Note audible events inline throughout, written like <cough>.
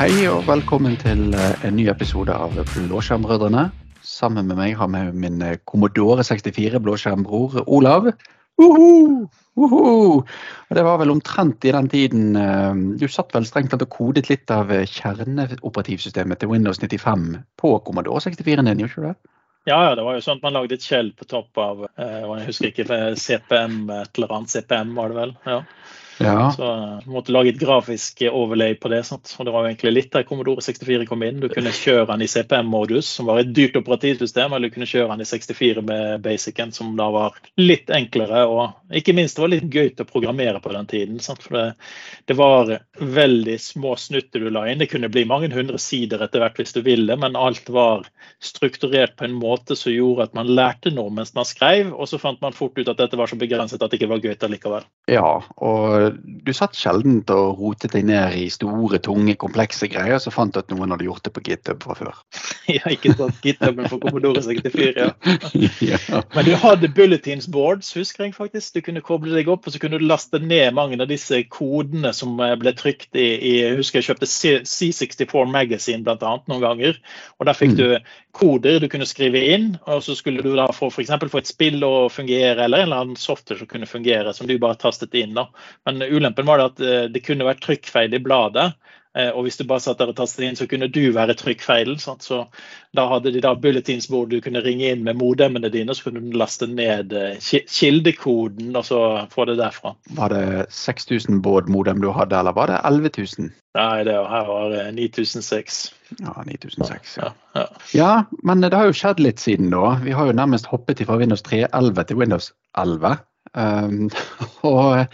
Hei og velkommen til eh, en ny episode av Blåskjermbrødrene. Sammen med meg har vi min eh, Commodore 64 blåskjermbror Olav. Uhu! Uhu! Og det var vel omtrent i den tiden eh, Du satt vel strengt tatt og kodet litt av kjerneoperativsystemet til Windows 95 på Commodore 64-en din, gjorde ikke det? Ja, ja, det var jo sånn at man lagde et skjell på topp av og Jeg husker ikke CPM, et eller annet CPM var det vel. ja. Ja. Så jeg måtte lage et grafisk overlay på det. Sant? Og det var jo egentlig litt der Commodore 64 kom inn. Du kunne kjøre den i CPM-modus, som var et dyrt operativsystem, eller du kunne kjøre den i 64 med basicen, som da var litt enklere. Og ikke minst det var litt gøy til å programmere på den tiden. Sant? For det, det var veldig små snutter du la inn. Det kunne bli mange hundre sider etter hvert hvis du ville, men alt var strukturert på en måte som gjorde at man lærte noe mens man skrev, og så fant man fort ut at dette var så begrenset at det ikke var gøy allikevel. Ja, og du satt sjelden og rotet deg ned i store, tunge, komplekse greier, så fant du at noen hadde gjort det på GitHub fra før. <laughs> Har ikke tatt GitHuben for Commodore 64, ja. <laughs> ja. Men du hadde bulletins boards, husker jeg faktisk. Du kunne koble deg opp, og så kunne du laste ned mange av disse kodene som eh, ble trykt i, i husker jeg kjøpte C- C64 Magazine annet noen ganger. Og der fikk Mm. du koder du kunne skrive inn, og så skulle du da få eksempel få et spill å fungere, eller en eller annen software som kunne fungere, som du bare tastet inn. da. Men ulempen var det at eh, det kunne vært trykkfeil i bladet. eh, Og hvis du bare satt der og tastet inn, så kunne du være trykkfeilen. Så da hadde de da bulletins hvor du kunne ringe inn med modemmene dine, så kunne du laste ned eh, kildekoden og så få det derfra. Var det 6000 baud-modem du hadde, eller var det 11 000? Nei, det her var eh, 9006. Ja, 9006. Ja. Ja, ja. ja, men det har jo skjedd litt siden da. Vi har jo nærmest hoppet fra Windows 3.11 til Windows 11. Um, <laughs> og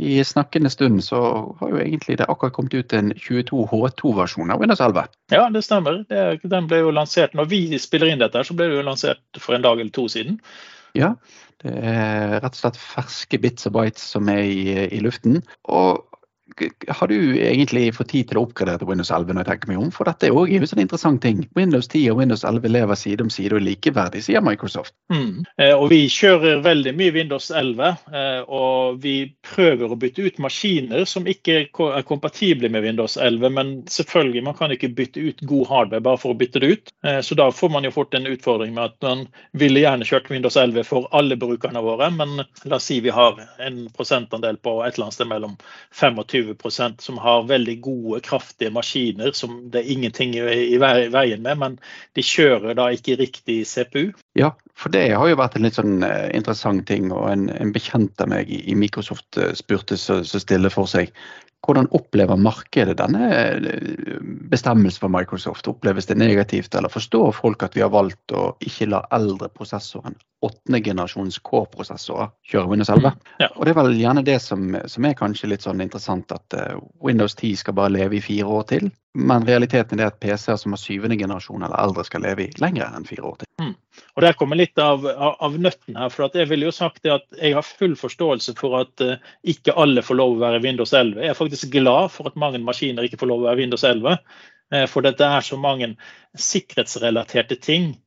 i snakkende stund så har jo egentlig det akkurat kommet ut en 22 H2-versjon av Windows 11. ja, det stemmer. Den ble jo lansert når vi spiller inn dette, så ble det jo lansert for en dag eller to siden. Ja, det er rett og slett ferske bits og bytes som er i, i luften. Og har du egentlig fått tid til å oppgradere Windows 11 når jeg tenker meg om? For dette er òg en sånn interessant ting. Windows 10 og Windows 11 lever side om side og er likeverdig, sier Microsoft. Mm. Eh, Og vi kjører veldig mye Windows 11, eh, og vi prøver å bytte ut maskiner som ikke er kompatible med Windows 11. Men selvfølgelig, man kan ikke bytte ut god hardware bare for å bytte det ut. Eh, Så da får man jo fort en utfordring med at man ville gjerne kjørt Windows 11 for alle brukerne våre, men la oss si vi har en prosentandel på et eller annet sted mellom 25 som har veldig gode, kraftige maskiner som det er ingenting i veien med, men de kjører da ikke riktig CPU. Ja, for det har jo vært en litt sånn eh, interessant ting, og en, en bekjent av meg i, Microsoft eh, spurte så, så stille for seg. Hvordan opplever markedet denne eh, bestemmelsen fra Microsoft? Oppleves det negativt, eller forstår folk at vi har valgt å ikke la eldre prosessoren, åttende generasjons K-prosessorer, kjører Windows 11? Ja. Og det er vel gjerne det som, som er kanskje litt sånn interessant, at uh, Windows 10 skal bare leve i fire år til. Men realiteten er at PC-er som har syvende generasjon eller eldre, skal leve i lenger enn fire år til. Og Der kommer litt av, av, av nøtten her. for Jeg ville jo sagt det at jeg har full forståelse for at uh, ikke alle får lov å være Windows 11. Jeg er faktisk glad for at mange maskiner ikke får lov å være Windows 11. Uh, For dette er så mange sikkerhetsrelaterte ting eh,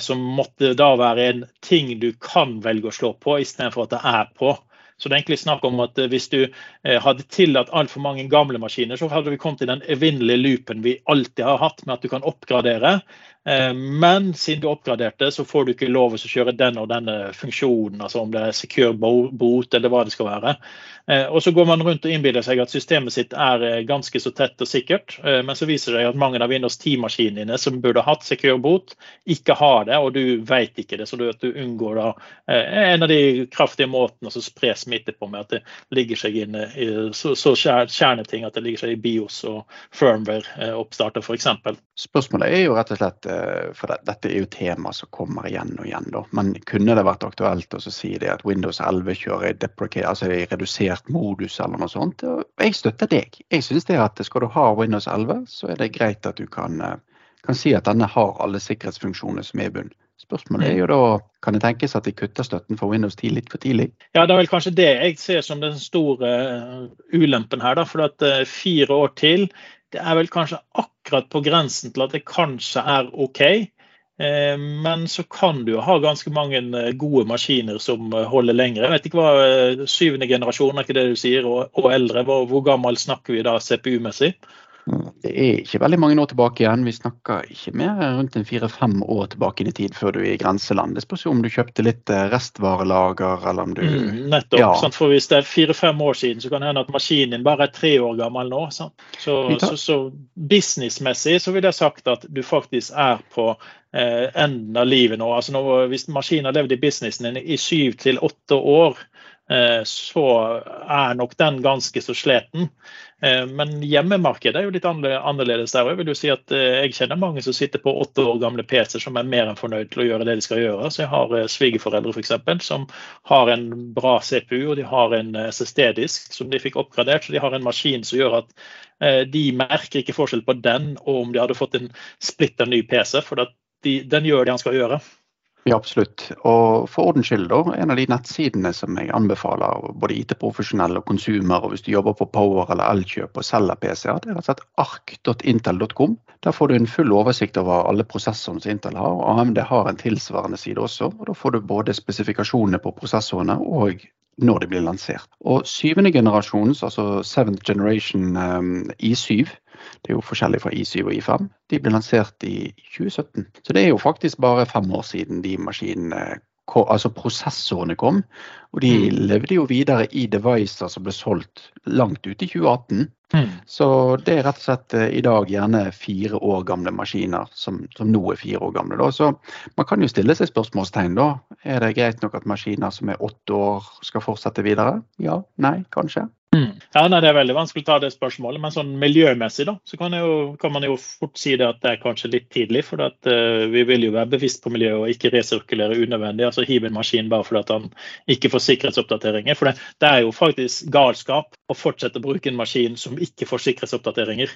som måtte da være en ting du kan velge å slå på, istedenfor at det er på. Så det er egentlig snakk om at eh, hvis du eh, hadde tillatt altfor mange gamle maskiner, så hadde vi kommet i den evinnelige loopen vi alltid har hatt med at du kan oppgradere. Eh, Men siden du oppgraderte, så får du ikke lov å kjøre den og denne funksjonen, altså om det er secure boot eller hva det skal være. Eh, Og så går man rundt og innbiller seg at systemet sitt er eh, ganske så tett og sikkert, men så viser det seg at mange av Windows 10-maskinene dine som burde hatt secure boot, ikke har det, og du vet ikke det, så du, unngår da en av de kraftige måtene å spre smitte på med at det ligger seg inne i så, så kjer- kjerneting at det ligger seg i BIOS og firmware-oppstarter f.eks. Spørsmålet er jo rett og slett, for det, dette er jo tema som kommer igjen og igjen, da. Men kunne det vært aktuelt å si det at Windows 11 kjører i, altså i redusert modus eller noe sånt? Jeg støtter deg. Jeg syns det at skal du ha Windows 11, så er det greit at du kan, eh, kan si at denne har alle sikkerhetsfunksjoner som er i bunn. Spørsmålet er jo da, kan det tenkes at de kutter støtten for Windows 10 litt for tidlig? Ja, Det er vel kanskje det jeg ser som den store eh, ulempen her. da, For at eh, fire år til, det er vel kanskje akkurat på grensen til at det kanskje er OK. Eh, Men så kan du jo ha ganske mange eh, gode maskiner som eh, holder lenger. Jeg vet ikke hva syvende generasjon er ikke det du sier, og, og eldre. Hvor, hvor gammel snakker vi da CPU-messig? Det er ikke veldig mange år tilbake igjen. Vi snakker ikke mer rundt en fire-fem år tilbake inn i tid før du er i grenseland. Det spørs jo om du kjøpte litt eh, restvarelager, eller om du mm, Nettopp. Ja. Sant? For hvis det er fire-fem år siden, så kan det hende at maskinen din bare er tre år gammel nå. Så, så, så, businessmessig så vil jeg sagt at du faktisk er på eh, enden av livet nå. Altså nå, Hvis maskinen har levd i businessen din i syv til åtte år, så er nok den ganske så sliten. Eh, men hjemmemarkedet er jo litt annerledes der. Jeg vil jo si at eh, jeg kjenner mange som sitter på åtte år gamle PC-er som er mer enn fornøyd til å gjøre det de skal gjøre. Så jeg har svigerforeldre f.eks. som har en bra CPU og de har en SSD-disk som de fikk oppgradert. Så de har en maskin som gjør at de merker ikke forskjell på den og om de hadde fått en splitter ny PC, for de, den gjør det han skal gjøre. Ja, absolutt. Og for ordens skyld, da, en av de nettsidene som jeg anbefaler både IT-profesjonelle og konsumer, og hvis du jobber på Power eller Elkjøp og selger PC-er, det er rett og slett ark.intel.com. Der får du en full oversikt over alle prosessorene som Intel har. og AMD har en tilsvarende side også. og Da får du både spesifikasjonene på prosessorene og når de blir lansert. Og syvende generasjons, altså seventh generation um, I7, det er jo forskjellig fra I7 og I5. De ble lansert i 2017. Så det er jo faktisk bare fem år siden de maskinene altså prosessorene kom. Og de mm. levde jo videre i devicer som ble solgt langt ut i 2018. Mm. Så det er rett og slett eh, i dag gjerne fire år gamle maskiner som, som nå er fire år gamle. Da. Så man kan jo stille seg spørsmålstegn da. Er det greit nok at maskiner som er åtte år skal fortsette videre? Ja, nei, kanskje. Mm. Ja, nei, Det er veldig vanskelig å ta det spørsmålet, men sånn miljømessig da, så kan, jo, kan, man jo fort si det at det er kanskje litt tidlig. For at, uh, vi vil jo være bevisst på miljøet og ikke resirkulere unødvendig. altså Hive en maskin bare fordi at han ikke får sikkerhetsoppdateringer. For det, det, er jo faktisk galskap å fortsette å bruke en maskin som ikke får sikkerhetsoppdateringer.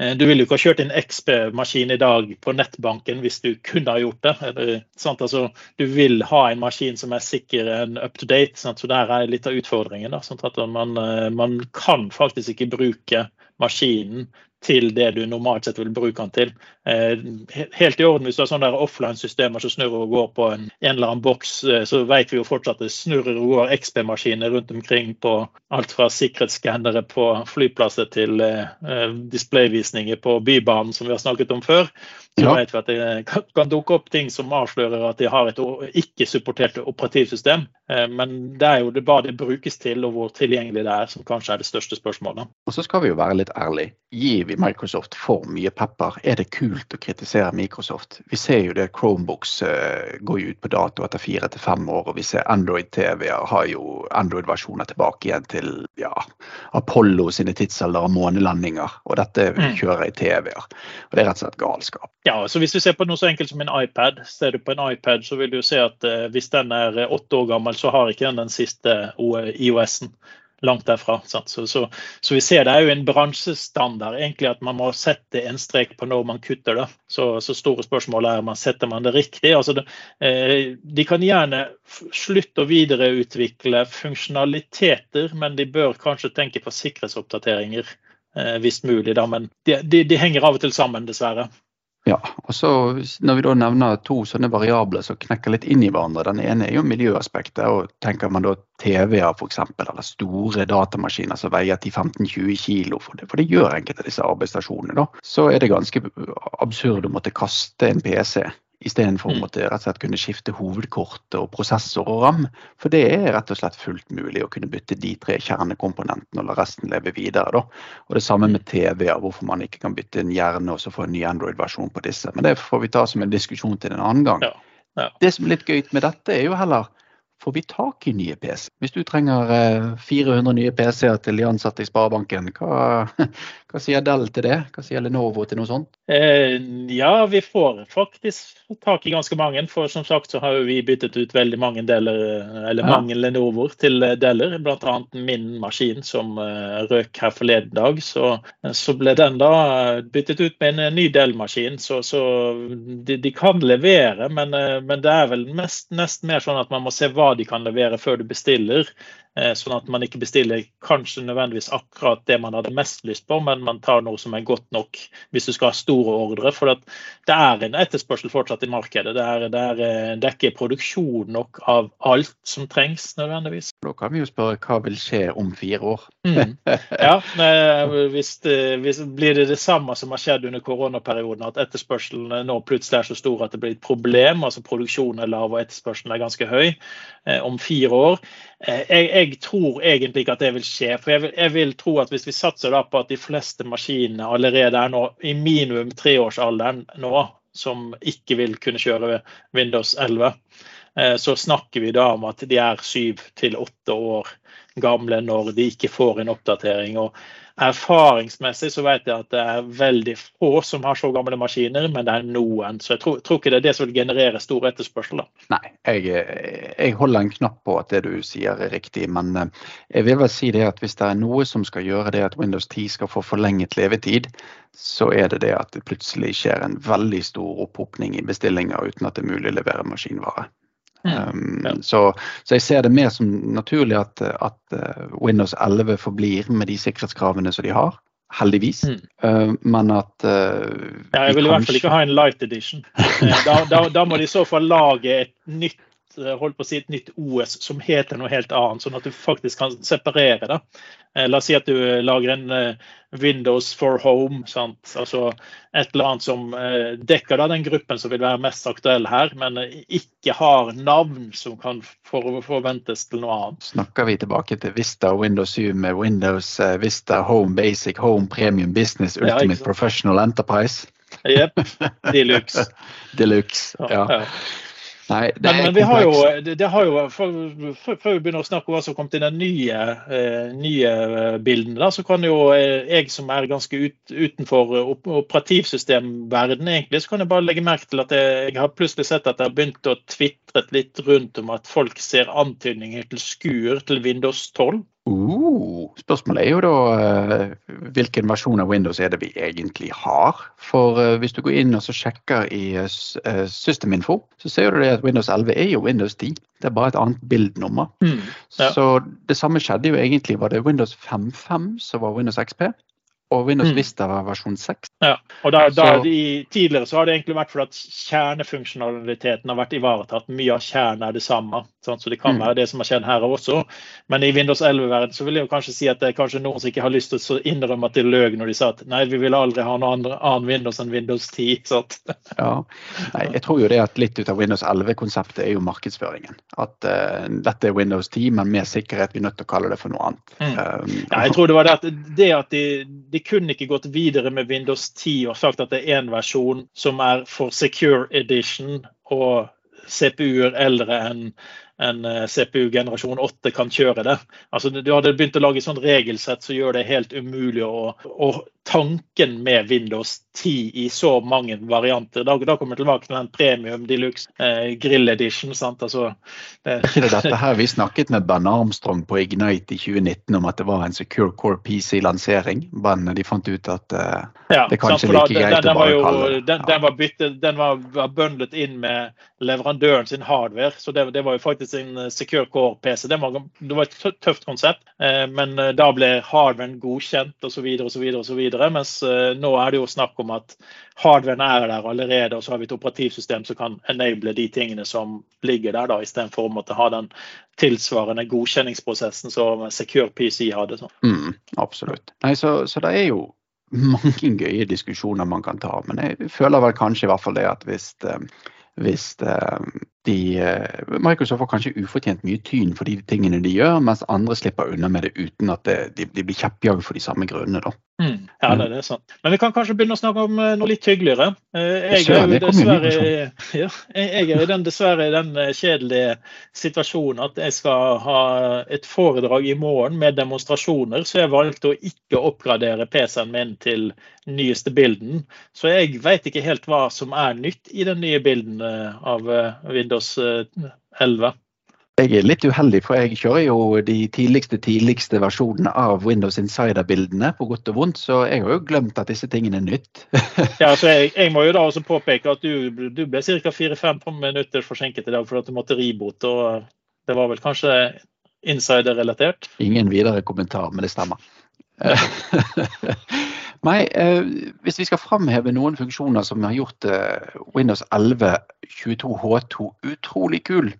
Uh, du ville jo ikke ha kjørt en XP-maskin i dag på nettbanken hvis du kunne ha gjort det. Eller, altså, du vil ha en maskin som er sikker enn up to date. Sant? Så der er litt av utfordringen. Sånn man, uh, man kan faktisk ikke bruke maskinen til det du normalt sett vil bruke den til. Eh, helt i orden hvis du har sånne offline-systemer som snurrer og går på en, en eller annen boks, eh, så vet vi jo fortsatt at det snurrer og går XP-maskiner rundt omkring på alt fra sikkerhetsskannere på flyplasser til eh, displayvisninger på Bybanen, som vi har snakket om før. Så ja. vet vi at det kan dukke opp ting som avslører at de har et ikke-supportert operativsystem. Men det er jo det bare det brukes til, og hvor tilgjengelig det er, som kanskje er det største spørsmålet. Og så skal vi jo være litt ærlige. Gir vi Microsoft for mye pepper? Er det kult å kritisere Microsoft? Vi ser jo det Chromebooks uh, går ut på dato etter fire til fem år, og vi ser Android-TV-er har jo Android-versjoner tilbake igjen til ja, Apollo sine tidsalder og månelandinger, og dette mm. kjører i TV-er. Og Det er rett og slett galskap. Ja, så Hvis vi ser på noe så enkelt som en iPad, ser du på en iPad, så vil du se at uh, hvis den er åtte år gammel, så har ikke den den siste IOS-en langt derfra. Så, så, så, vi ser det er jo en bransjestandard egentlig at man må sette en strek på når man kutter det. Så, så store spørsmål er man setter man det riktig. Altså det, eh, de kan gjerne slutte å videreutvikle funksjonaliteter, men de bør kanskje tenke på sikkerhetsoppdateringer eh, hvis mulig. Da. Men de, de, de henger av og til sammen, dessverre. Ja, og så Når vi da nevner to sånne variabler som knekker litt inn i hverandre. Den ene er jo miljøaspektet. og Tenker man da TV-er f.eks., eller store datamaskiner som veier 10-15-20 kilo, for det, for det gjør enkelte av disse arbeidsstasjonene, da, så er det ganske absurd å måtte kaste en PC Istedenfor mm. å måtte rett og slett kunne skifte hovedkort og prosessor og ram. For det er rett og slett fullt mulig å kunne bytte de tre kjernekomponentene og la resten leve videre. Da. Og Det samme med TV-er, hvorfor man ikke kan bytte en hjerne og så få en ny Android-versjon på disse. Men det får vi ta som en diskusjon til en annen gang. Ja. Ja. Det som er litt gøy med dette, er jo heller får vi tak i nye PC? Hvis du trenger 400 eh, nye PC-er til de ansatte i Sparebanken, hva, <laughs> hva, sier Dell til det? Hva sier Lenovo til noe sånt? Eh, ja, vi får faktisk tak i ganske mange. For som sagt så har vi byttet ut veldig mange deler, eller ja. mange Lenovoer til deler. Bl.a. min maskin som røk her forleden dag. Så, så, ble den da byttet ut med en ny Dell-maskin. Så, så de, de, kan levere, men, men det er vel mest, nesten mer sånn at man må se hva de kan levere før du bestiller. Eh, sånn at man ikke bestiller kanskje nødvendigvis akkurat det man hadde mest lyst på, men man tar noe som er godt nok hvis du skal ha store ordre. For det er en etterspørsel fortsatt i markedet. Det er, det, er, eh, det er, ikke produksjon nok av alt som trengs nødvendigvis. Da kan vi jo spørre hva vil skje om fire år? Mm. <laughs> Ja, hvis, det, hvis Blir det det samme som har skjedd under koronaperioden, at etterspørselen nå plutselig er så stor at det blir et problem, altså produksjonen er lav og etterspørselen er ganske høy, eh, om fire år? Eh, jeg, jeg, tror egentlig ikke at det vil skje. for jeg vil, jeg vil, tro at Hvis vi satser på at de fleste maskinene allerede er nå i minimum treårsalderen nå, som ikke vil kunne kjøre Windows 11, Eh, så snakker vi da om at de er syv til åtte år gamle når de ikke får en oppdatering. Og erfaringsmessig så vet jeg at det er veldig få som har så gamle maskiner, men det er noen. Så jeg tror, tror ikke det er det som vil generere stor etterspørsel. Da. Nei, jeg, jeg, holder en knapp på at det du sier er riktig, men eh, jeg vil vel si det at hvis det er noe som skal gjøre det at Windows 10 skal få forlenget levetid, så er det det at det plutselig skjer en veldig stor opphopning i bestillinger uten at det er mulig å levere maskinvare. Um, ja. så, så, jeg ser det mer som naturlig at, at uh, Windows 11 forblir med de sikkerhetskravene som de har. Heldigvis. Mm. Uh, men at uh, ja, Jeg vil i hvert fall ikke ha en light edition. da, da, da, må de i så fall lage et nytt holdt på å si et nytt OS som heter noe helt annet, sånn at du faktisk kan separere det. La oss si at du lager en Windows for Home. Sant? Altså et eller annet som eh, dekker da den gruppen som vil være mest aktuell her, men ikke har navn som kan forventes til noe annet. Snakker vi tilbake til Vista og Windows 7 med Windows eh, Vista Home Basic, Home Premium Business, Ultimate ja, Professional Enterprise? Jepp. Deluxe. <laughs> Deluxe, ja. ja. Nei, det men, men vi har jo, det, det har jo Før vi begynner å snakke om hva som kom til den nye, eh, nye eh, bilden, da, så kan jo eh, jeg som er ganske ut, utenfor operativsystemverdenen, egentlig, så kan jeg bare legge merke til at jeg, jeg har plutselig sett at det har begynt å tvitre litt rundt om at folk ser antydninger til skur til Windows 12. Uh, spørsmålet er jo da uh, hvilken versjon av Windows er det vi egentlig har. For uh, hvis du går inn og så sjekker i uh, Systeminfo, så ser du at Windows 11 er jo Windows 10. Det er bare et annet bildnummer. Mm, ja. Så det samme skjedde jo egentlig. Var det Windows 5.5 som var Windows XP? Og Windows mm. Vista var versjon 6. Ja, og da, da så, de, Tidligere så har det egentlig vært for at kjernefunksjonaliteten har vært ivaretatt. Mye av kjernen er det samme. Sånn, så det kan mm. være det som har skjedd her også. Men i Windows 11-verden så vil jeg jo kanskje si at det er kanskje noen som ikke har lyst til å innrømme at de løg når de sa at nei, vi vil aldri ha noen andre, annen Windows enn Windows 10. Sånn. ja, nei, Jeg tror jo det at litt ut av Windows 11-konseptet er jo markedsføringen. At uh, dette er Windows 10, men med sikkerhet vi er nødt til å kalle det for noe annet. Mm. Um, ja, jeg tror det var det at, det at de, de de kunne ikke gått videre med Windows 10 og sagt at det er én versjon som er for secure edition og CPU-er eldre enn en eh, CPU generasjon 8 kan kjøre det. Altså, du hadde begynt å lage sånn regelsett som gjør det helt umulig å, og tanken med Windows 10 i så mange varianter. Da, da kommer vi tilbake til den premium deluxe eh, grill edition. sant? Altså, det. <laughs> det dette her vi snakket med Ben Armstrong på Ignite i 2019 om at det var en Secure Core PC-lansering, men de fant ut at eh, ja, det kanskje sant, like greit den, den å bare jo, kalle det. Den, den, var, byttet, den var, var bundlet inn med leverandøren sin hardware, så det, det var jo faktisk en eh, Secure Core PC. Det det var et tøft konsept, eh, men eh, da ble hardwaren godkjent osv. osv. Mens nå er det jo snakk om at hardwaren er der allerede, og så har vi et operativsystem som kan enable de tingene som ligger der, da, istedenfor å måtte ha den tilsvarende godkjenningsprosessen som Secure PC hadde. Mm, absolutt. Nei, så, så det er jo mange <laughs> gøye diskusjoner man kan ta, men jeg føler vel kanskje i hvert fall det at hvis hvis de, eh, Microsoft får kanskje ufortjent mye tyn for de tingene de gjør, mens andre slipper unna med det uten at det, de, de, blir kjeppjaget for de samme grunnene. da. Mm. Ja, det, er sant. Men vi kan kanskje begynne å snakke om eh, noe litt hyggeligere. Jeg er jo dessverre, ja, jeg er <laughs> den, dessverre i den kjedelige situasjonen at jeg skal ha et foredrag i morgen med demonstrasjoner, så jeg valgte å ikke oppgradere PC-en min til nyeste bilden. Så jeg vet ikke helt hva som er nytt i den nye bilden eh, av eh, Windows 11. Eh, jeg er litt uheldig, for jeg kjører jo de tidligste tidligste versjonene av Windows Insider-bildene, på godt og vondt, så jeg har jo glemt at disse tingene er nytt. <laughs> ja, så jeg, jeg, må jo da også påpeke at du, du ble ca. 4-5 minutter forsinket i dag for at du måtte ribote, og det var vel kanskje insider-relatert? Ingen videre kommentar, men det stemmer. <laughs> Nei, eh, hvis vi skal framheve noen funksjoner som har gjort eh, Windows 11 22 H2 utrolig kul,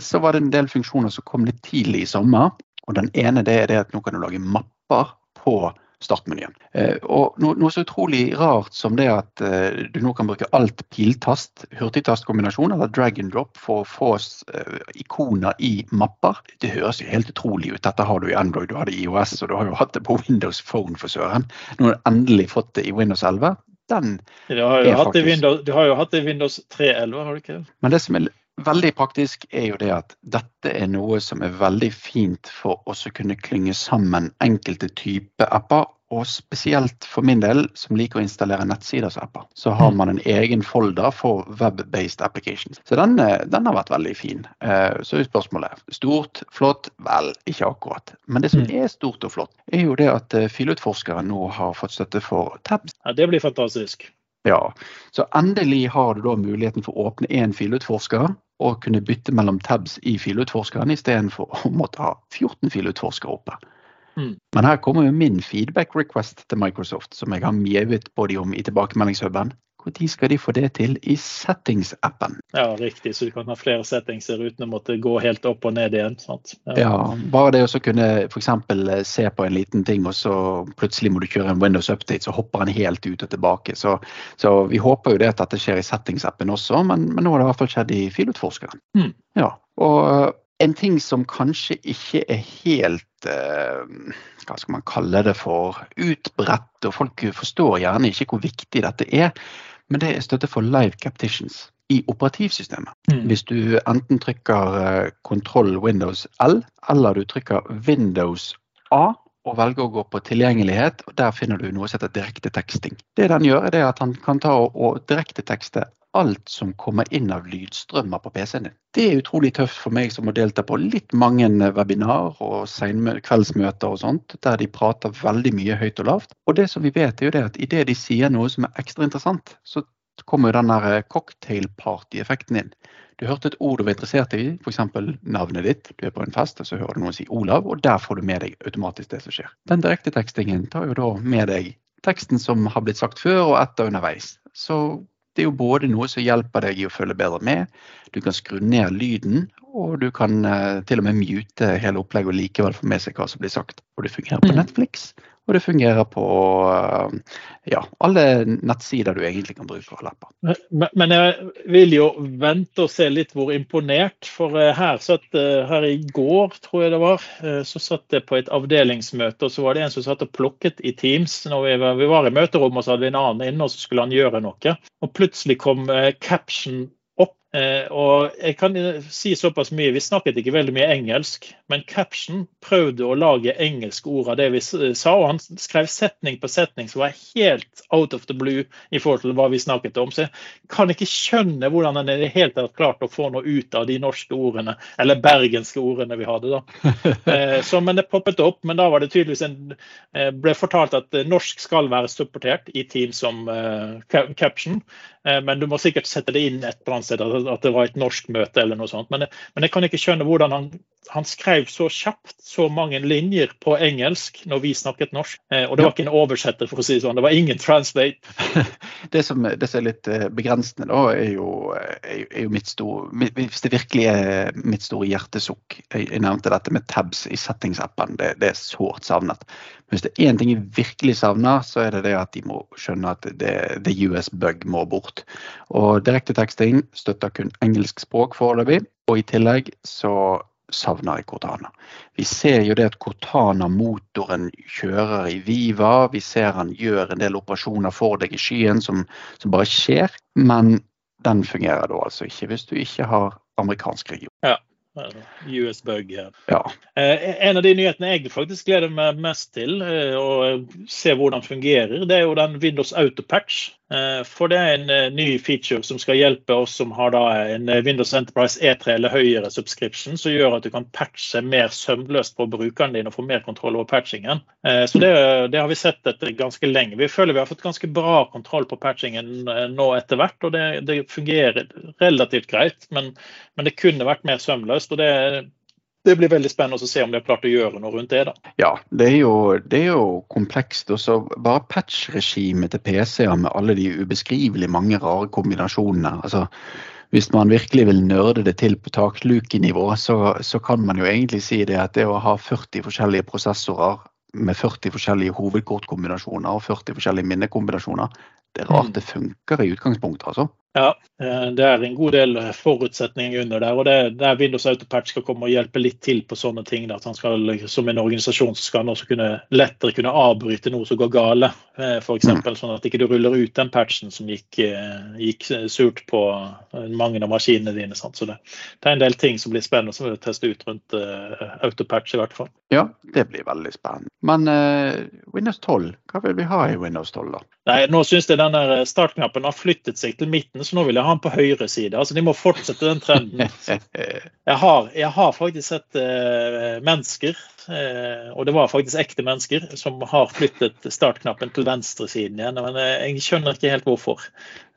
så var det en del funksjoner som kom litt tidlig i sommer. Og den ene det er det at nå kan du lage mapper på startmenyen. Eh, og noe, så utrolig rart som det at eh, du nå kan bruke alt piltast, hurtigtastkombinasjon eller drag and drop for å få eh, ikoner i mapper. Det høres jo helt utrolig ut. Dette har du i Android, du har det i IOS og du har jo hatt det på Windows Phone for søren. Nå har du endelig fått det i Windows 11. Den du har jo, hatt, faktisk... Windows, du har jo hatt det i Windows 3.11, har du ikke? Men det som er veldig praktisk, er jo det at dette er noe som er veldig fint for oss å kunne klynge sammen enkelte typer apper. Og spesielt for min del, som liker å installere nettsiders apper, så har man en egen folder for web-based applications. Så den, eh, den, har vært veldig fin. Eh, så er spørsmålet stort, flott? Vel, ikke akkurat. Men det som mm. er stort og flott, er jo det at eh, filutforskere nå har fått støtte for tabs. Ja, Det blir fantastisk. Ja, så endelig har du da muligheten for å åpne én filutforsker og kunne bytte mellom tabs i filutforskeren istedenfor å måtte ha 14 filutforskere oppe. Mm. Men her kommer jo min feedback request til Microsoft, som jeg har mjauet på dem om i tilbakemeldingshuben. Når skal de få det til i settings-appen? Ja, riktig. Så du kan ha flere settingser uten å måtte gå helt opp og ned igjen. Ja. ja. bare det å kunne f.eks. Eh, se på en liten ting, og så plutselig må du kjøre en Windows update, så hopper den helt ut og tilbake. Så, så vi håper jo det at dette skjer i settings-appen også, men, men, nå har det i hvert fall skjedd i filutforskeren. Mm. Ja, og en ting som kanskje ikke er helt hva skal man kalle det for utbredt, og folk forstår gjerne ikke hvor viktig dette er, men det er støtte for live captitions i operativsystemet. Mm. Hvis du enten trykker kontroll eh, Windows L, eller du trykker Windows A og velger å gå på tilgjengelighet, og der finner du noe som heter direkte teksting. Det den gjør, er at han kan ta og direktetekste alt som kommer inn av lydstrømmer på PC-en din. Det er utrolig tøft for meg som må delta på litt mange webinar og kveldsmøter og sånt, der de prater veldig mye høyt og lavt. Og det som vi vet, er jo det at idet de sier noe som er ekstra interessant, så kommer jo den der eh, cocktailparty-effekten inn. Du hørte et ord du var interessert i, f.eks. navnet ditt. Du er på en fest, og så hører du noen si Olav, og der får du med deg automatisk det som skjer. Den direktetekstingen tar jo da med deg teksten som har blitt sagt før og etter underveis. Så det er jo både noe som hjelper deg i å følge bedre med, du kan skru ned lyden, og du kan uh, til og med mute hele opplegget og likevel få med seg hva som blir sagt. Og det fungerer på mm. Netflix, og det fungerer på uh, ja, alle nettsider du egentlig kan bruke av lapper. Men, men, jeg vil jo vente og se litt hvor imponert. For uh, her, satt, her i går, tror jeg det var, så satt jeg på et avdelingsmøte, og så var det en som satt og plukket i Teams. når Vi var, vi var i møterommet, og så hadde vi en annen inne, og så skulle han gjøre noe. Og plutselig kom caption Eh, og jeg kan si såpass mye, Vi snakket ikke veldig mye engelsk, men Caption prøvde å lage engelske ord av det vi sa. og Han skrev setning på setning som var helt out of the blue i forhold til hva vi snakket om. Så jeg kan ikke skjønne hvordan han i det hele tatt klarte å få noe ut av de norske ordene, eller bergenske ordene vi hadde. da. <laughs> Eh, så, men det poppet opp, men da var det tydeligvis en, eh, ble fortalt at norsk skal være supportert i team som Caption. Men du må sikkert sette det inn et eller annet sted at det var et norsk møte eller noe sånt. Men, men jeg kan ikke skjønne hvordan han, han, skrev så kjapt så mange linjer på engelsk når vi snakket norsk. Eh, og det var ikke en oversetter, for å si det sånn. Det var ingen translate. <laughs> det, som, det som er litt eh, begrensende, da, er jo, er, jo mitt store Hvis det virkelig er mitt store hjertesukk Jeg, jeg nevnte dette med tabs i settings-appen. Det, det, er sårt savnet. Men hvis det er én ting jeg virkelig savner, så er det det at de må skjønne at det, the US-bug må bort. Og direkteteksting støtter kun engelsk språk foreløpig. Og i tillegg så savner i Cortana. Vi ser jo det at Cortana-motoren kjører i Viva. Vi ser han gjør en del operasjoner for deg i skyen som, som bare skjer. Men den fungerer da altså ikke hvis du ikke har amerikansk region. Ja. US Bug. Ja. Eh, en av de nyhetene jeg faktisk gleder meg mest til eh, å se hvordan fungerer, det er jo den Windows Autopatch. Eh, for det er en eh, ny feature som skal hjelpe oss som har en eh, Windows Enterprise E3 eller høyere subscription, som gjør at du kan patche mer sømløst på brukeren din og få mer kontroll over patchingen. Så det, det, har vi sett etter ganske lenge. Vi føler vi har fått ganske bra kontroll på patchingen nå etter hvert, og det, det fungerer relativt greit. Men, men, det kunne vært mer sømløst. og det det blir veldig spennende å se om de har klart å gjøre noe rundt det. da. Ja, det er jo, det er jo komplekst. og så Bare patch-regimet til PC-er med alle de ubeskrivelig mange rare kombinasjonene. altså hvis man virkelig vil nerde det til på taklukenivå, så, så kan man jo egentlig si det at det å ha 40 forskjellige prosessorer med 40 forskjellige hovedkortkombinasjoner og 40 forskjellige minnekombinasjoner, det er rart mm. det funker i utgangspunktet, altså. Ja, eh, det er en god del forutsetninger under der. og det, er Windows Autopatch skal komme og hjelpe litt til på sånne ting. at han skal, Som en organisasjon skal han også kunne, lettere kunne avbryte noe som går gale. Eh, F.eks. Mm. sånn at ikke du ruller ut den patchen som gikk, eh, gikk surt på mange av maskinene dine. Sant? Så det, det, er en del ting som blir spennende som vi teste ut rundt uh, Autopatch i hvert fall. Ja, det blir veldig spennende. Men uh, Windows 12, hva vil vi ha i Windows 12 da? Nei, Nå syns jeg den startknappen har flyttet seg til midten så nå vil jeg ha han på høyre side. Altså, De må fortsette den trenden. <laughs> Jeg har, jeg har faktisk sett eh, mennesker, eh, og det var faktisk ekte mennesker, som har flyttet startknappen til venstresiden igjen. Men uh, jeg skjønner ikke helt hvorfor.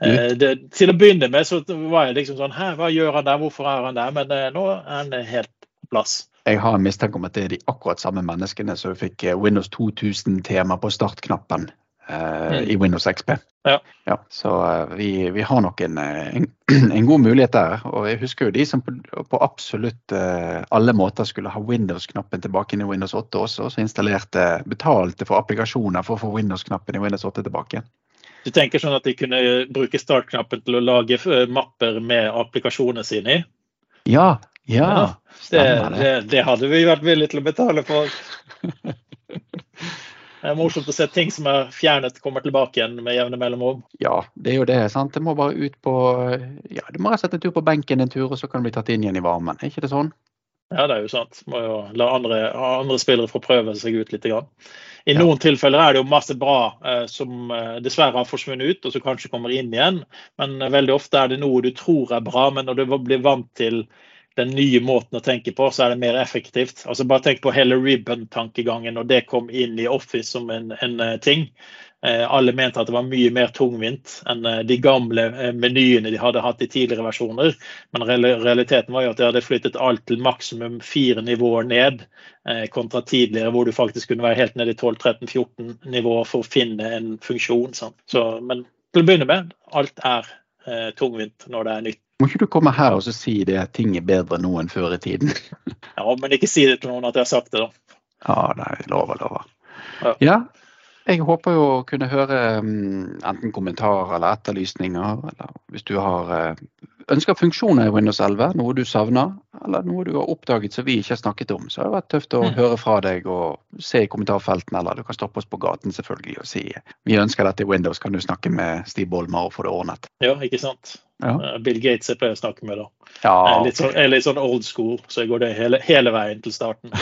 Det, til å begynne med så var jeg liksom sånn Hæ, hva gjør han der, hvorfor er han der? Men nå er han helt på plass. Jeg har en mistanke om at det er de akkurat samme menneskene som fikk Windows 2000-tema på startknappen mm. i Windows XP. Ja. ja så uh, vi, vi, har nok en, eh, en, <clears throat> en, god mulighet der. Og jeg husker jo de som på, på absolutt alle måter skulle ha Windows-knappen tilbake inn i Windows 8 også, så installerte, betalte for applikasjoner for å få Windows-knappen i Windows 8 tilbake. Du tenker sånn at de kunne bruke startknappen til å lage mapper med applikasjonene sine i? Ja, ja. ja det, det, det hadde vi vært villige til å betale for. <laughs> Det er morsomt å se ting som er fjernet, kommer tilbake igjen med jevne mellomrom. Ja, det er jo det. sant? Det må bare ut på ja, Du må rett og slett en tur på benken en tur, og så kan du bli tatt inn igjen i varmen. Er ikke det sånn? Ja, det er jo sant. Må jo la andre, andre spillere få prøve seg ut litt. Grann. I ja. noen tilfeller er det jo masse bra eh, som eh, dessverre har forsvunnet ut, og som kanskje kommer inn igjen. Men eh, veldig ofte er det noe du tror er bra, men når du blir vant til den nye måten å tenke på, så er det mer effektivt. Altså Bare tenk på hele ribbon-tankegangen når det kom inn i Office som en, en uh, ting. Eh, alle mente at det var mye mer tungvint enn uh, de gamle menyene de hadde hatt i tidligere versjoner. Men realiteten var jo at de hadde flyttet alt til maksimum fire nivåer ned, kontra tidligere hvor du faktisk kunne være helt nede i 12-13-14 nivåer for å finne en funksjon. Så, men til å begynne med, alt er tungvint når det er nytt. Må ikke du komme her og si det at ting er bedre nå enn før i tiden? ja, men ikke si det til noen at jeg har sagt det, da. Ja, nei, lover, lover. Ja. ja. Jeg håper jo å kunne høre um, enten kommentarer eller etterlysninger. Eller hvis du har uh, ønsker funksjoner i Windows 11, noe du savner, eller noe du har oppdaget som vi ikke har snakket om, så har det vært tøft å mm. høre fra deg og se i kommentarfeltene, eller du kan stoppe oss på gaten selvfølgelig og si vi ønsker dette i Windows, kan du snakke med Stig Bolmer og få det ordnet? Ja, ikke sant. Ja. Eh, Bill Gates jeg pleier å snakke med, da. Ja. Jeg, er litt sånn, er litt sånn old school, så jeg går det hele, hele veien til starten.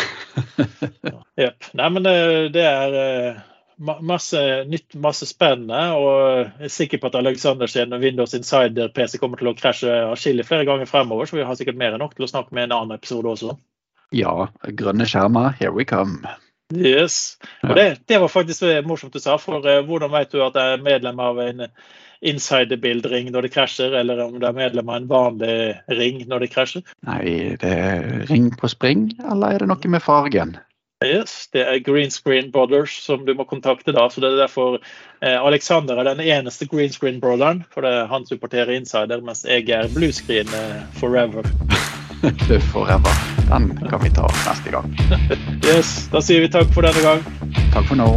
<laughs> ja. Nei, men det, det er eh, masse nytt, masse spennende. Og jeg er sikker på at Alexander sin Windows Insider-PC kommer til å krasje atskillig flere ganger fremover, så vi har sikkert mer enn nok til å snakke med en annen episode også. Ja, grønne skjermer, here we come. Yes. Og det, det var faktisk morsomt du sa, for uh, hvordan vet du at jeg er medlem av en insiderbild-ring når det krasjer, eller om det er medlem av en vanlig ring når det krasjer? Nei, det er ring på spring, eller er det noe med fargen? Yes, det er Green Screen Brothers som du må kontakte da. så det er derfor eh, Alexander er den eneste Green Screen Brotheren, for det han supporterer insider, mens jeg er Blue Screen eh, forever. <laughs> forever. Den kan vi ta neste gang. <laughs> yes, da sier vi takk for denne gang. Takk for nå.